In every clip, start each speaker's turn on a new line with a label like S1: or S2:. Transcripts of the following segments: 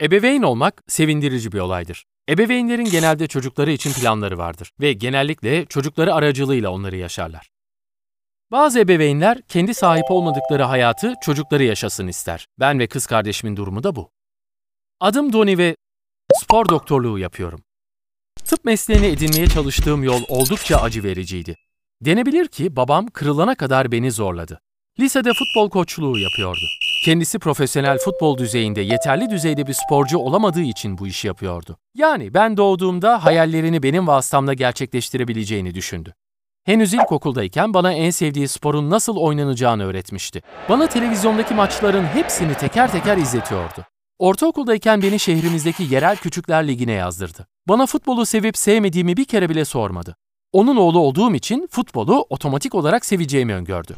S1: Ebeveyn olmak sevindirici bir olaydır. Ebeveynlerin genelde çocukları için planları vardır ve genellikle çocukları aracılığıyla onları yaşarlar. Bazı ebeveynler kendi sahip olmadıkları hayatı çocukları yaşasın ister. Ben ve kız kardeşimin durumu da bu. Adım Doni ve spor doktorluğu yapıyorum. Tıp mesleğini edinmeye çalıştığım yol oldukça acı vericiydi. Denebilir ki babam kırılana kadar beni zorladı. Lisede futbol koçluğu yapıyordu. Kendisi profesyonel futbol düzeyinde yeterli düzeyde bir sporcu olamadığı için bu işi yapıyordu. Yani ben doğduğumda hayallerini benim vasıtamla gerçekleştirebileceğini düşündü. Henüz ilkokuldayken bana en sevdiği sporun nasıl oynanacağını öğretmişti. Bana televizyondaki maçların hepsini teker teker izletiyordu. Ortaokuldayken beni şehrimizdeki yerel küçükler ligine yazdırdı. Bana futbolu sevip sevmediğimi bir kere bile sormadı. Onun oğlu olduğum için futbolu otomatik olarak seveceğimi öngördü.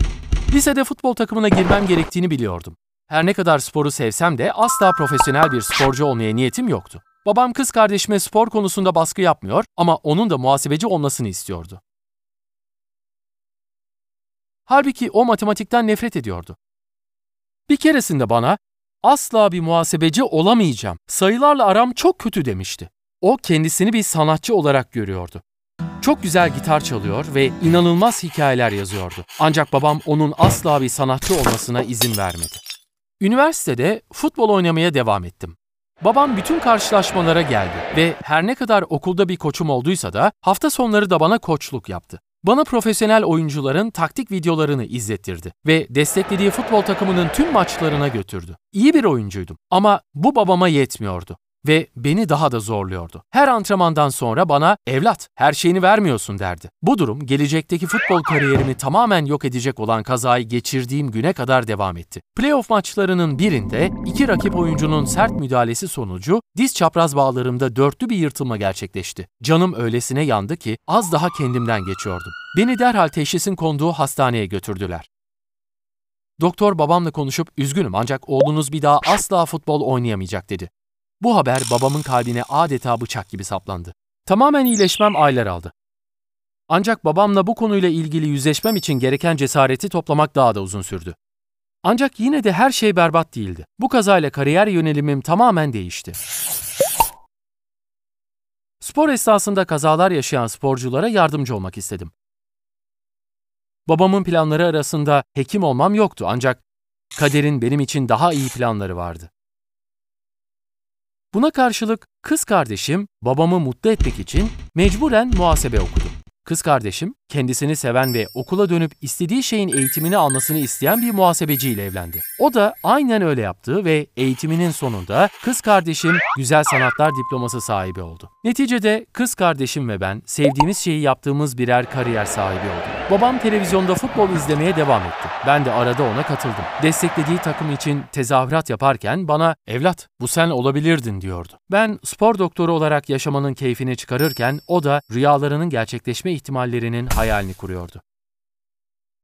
S1: Lisede futbol takımına girmem gerektiğini biliyordum. Her ne kadar sporu sevsem de asla profesyonel bir sporcu olmaya niyetim yoktu. Babam kız kardeşime spor konusunda baskı yapmıyor ama onun da muhasebeci olmasını istiyordu. Halbuki o matematikten nefret ediyordu. Bir keresinde bana asla bir muhasebeci olamayacağım. Sayılarla aram çok kötü demişti. O kendisini bir sanatçı olarak görüyordu. Çok güzel gitar çalıyor ve inanılmaz hikayeler yazıyordu. Ancak babam onun asla bir sanatçı olmasına izin vermedi. Üniversitede futbol oynamaya devam ettim. Babam bütün karşılaşmalara geldi ve her ne kadar okulda bir koçum olduysa da hafta sonları da bana koçluk yaptı. Bana profesyonel oyuncuların taktik videolarını izlettirdi ve desteklediği futbol takımının tüm maçlarına götürdü. İyi bir oyuncuydum ama bu babama yetmiyordu ve beni daha da zorluyordu. Her antrenmandan sonra bana evlat her şeyini vermiyorsun derdi. Bu durum gelecekteki futbol kariyerimi tamamen yok edecek olan kazayı geçirdiğim güne kadar devam etti. Playoff maçlarının birinde iki rakip oyuncunun sert müdahalesi sonucu diz çapraz bağlarımda dörtlü bir yırtılma gerçekleşti. Canım öylesine yandı ki az daha kendimden geçiyordum. Beni derhal teşhisin konduğu hastaneye götürdüler. Doktor babamla konuşup üzgünüm ancak oğlunuz bir daha asla futbol oynayamayacak dedi. Bu haber babamın kalbine adeta bıçak gibi saplandı. Tamamen iyileşmem aylar aldı. Ancak babamla bu konuyla ilgili yüzleşmem için gereken cesareti toplamak daha da uzun sürdü. Ancak yine de her şey berbat değildi. Bu kazayla kariyer yönelimim tamamen değişti. Spor esnasında kazalar yaşayan sporculara yardımcı olmak istedim. Babamın planları arasında hekim olmam yoktu ancak kaderin benim için daha iyi planları vardı. Buna karşılık kız kardeşim babamı mutlu etmek için mecburen muhasebe okudu. Kız kardeşim kendisini seven ve okula dönüp istediği şeyin eğitimini almasını isteyen bir muhasebeciyle evlendi. O da aynen öyle yaptı ve eğitiminin sonunda kız kardeşim güzel sanatlar diploması sahibi oldu. Neticede kız kardeşim ve ben sevdiğimiz şeyi yaptığımız birer kariyer sahibi olduk. Babam televizyonda futbol izlemeye devam etti. Ben de arada ona katıldım. Desteklediği takım için tezahürat yaparken bana evlat bu sen olabilirdin diyordu. Ben spor doktoru olarak yaşamanın keyfini çıkarırken o da rüyalarının gerçekleşme ihtimallerinin hayalini kuruyordu.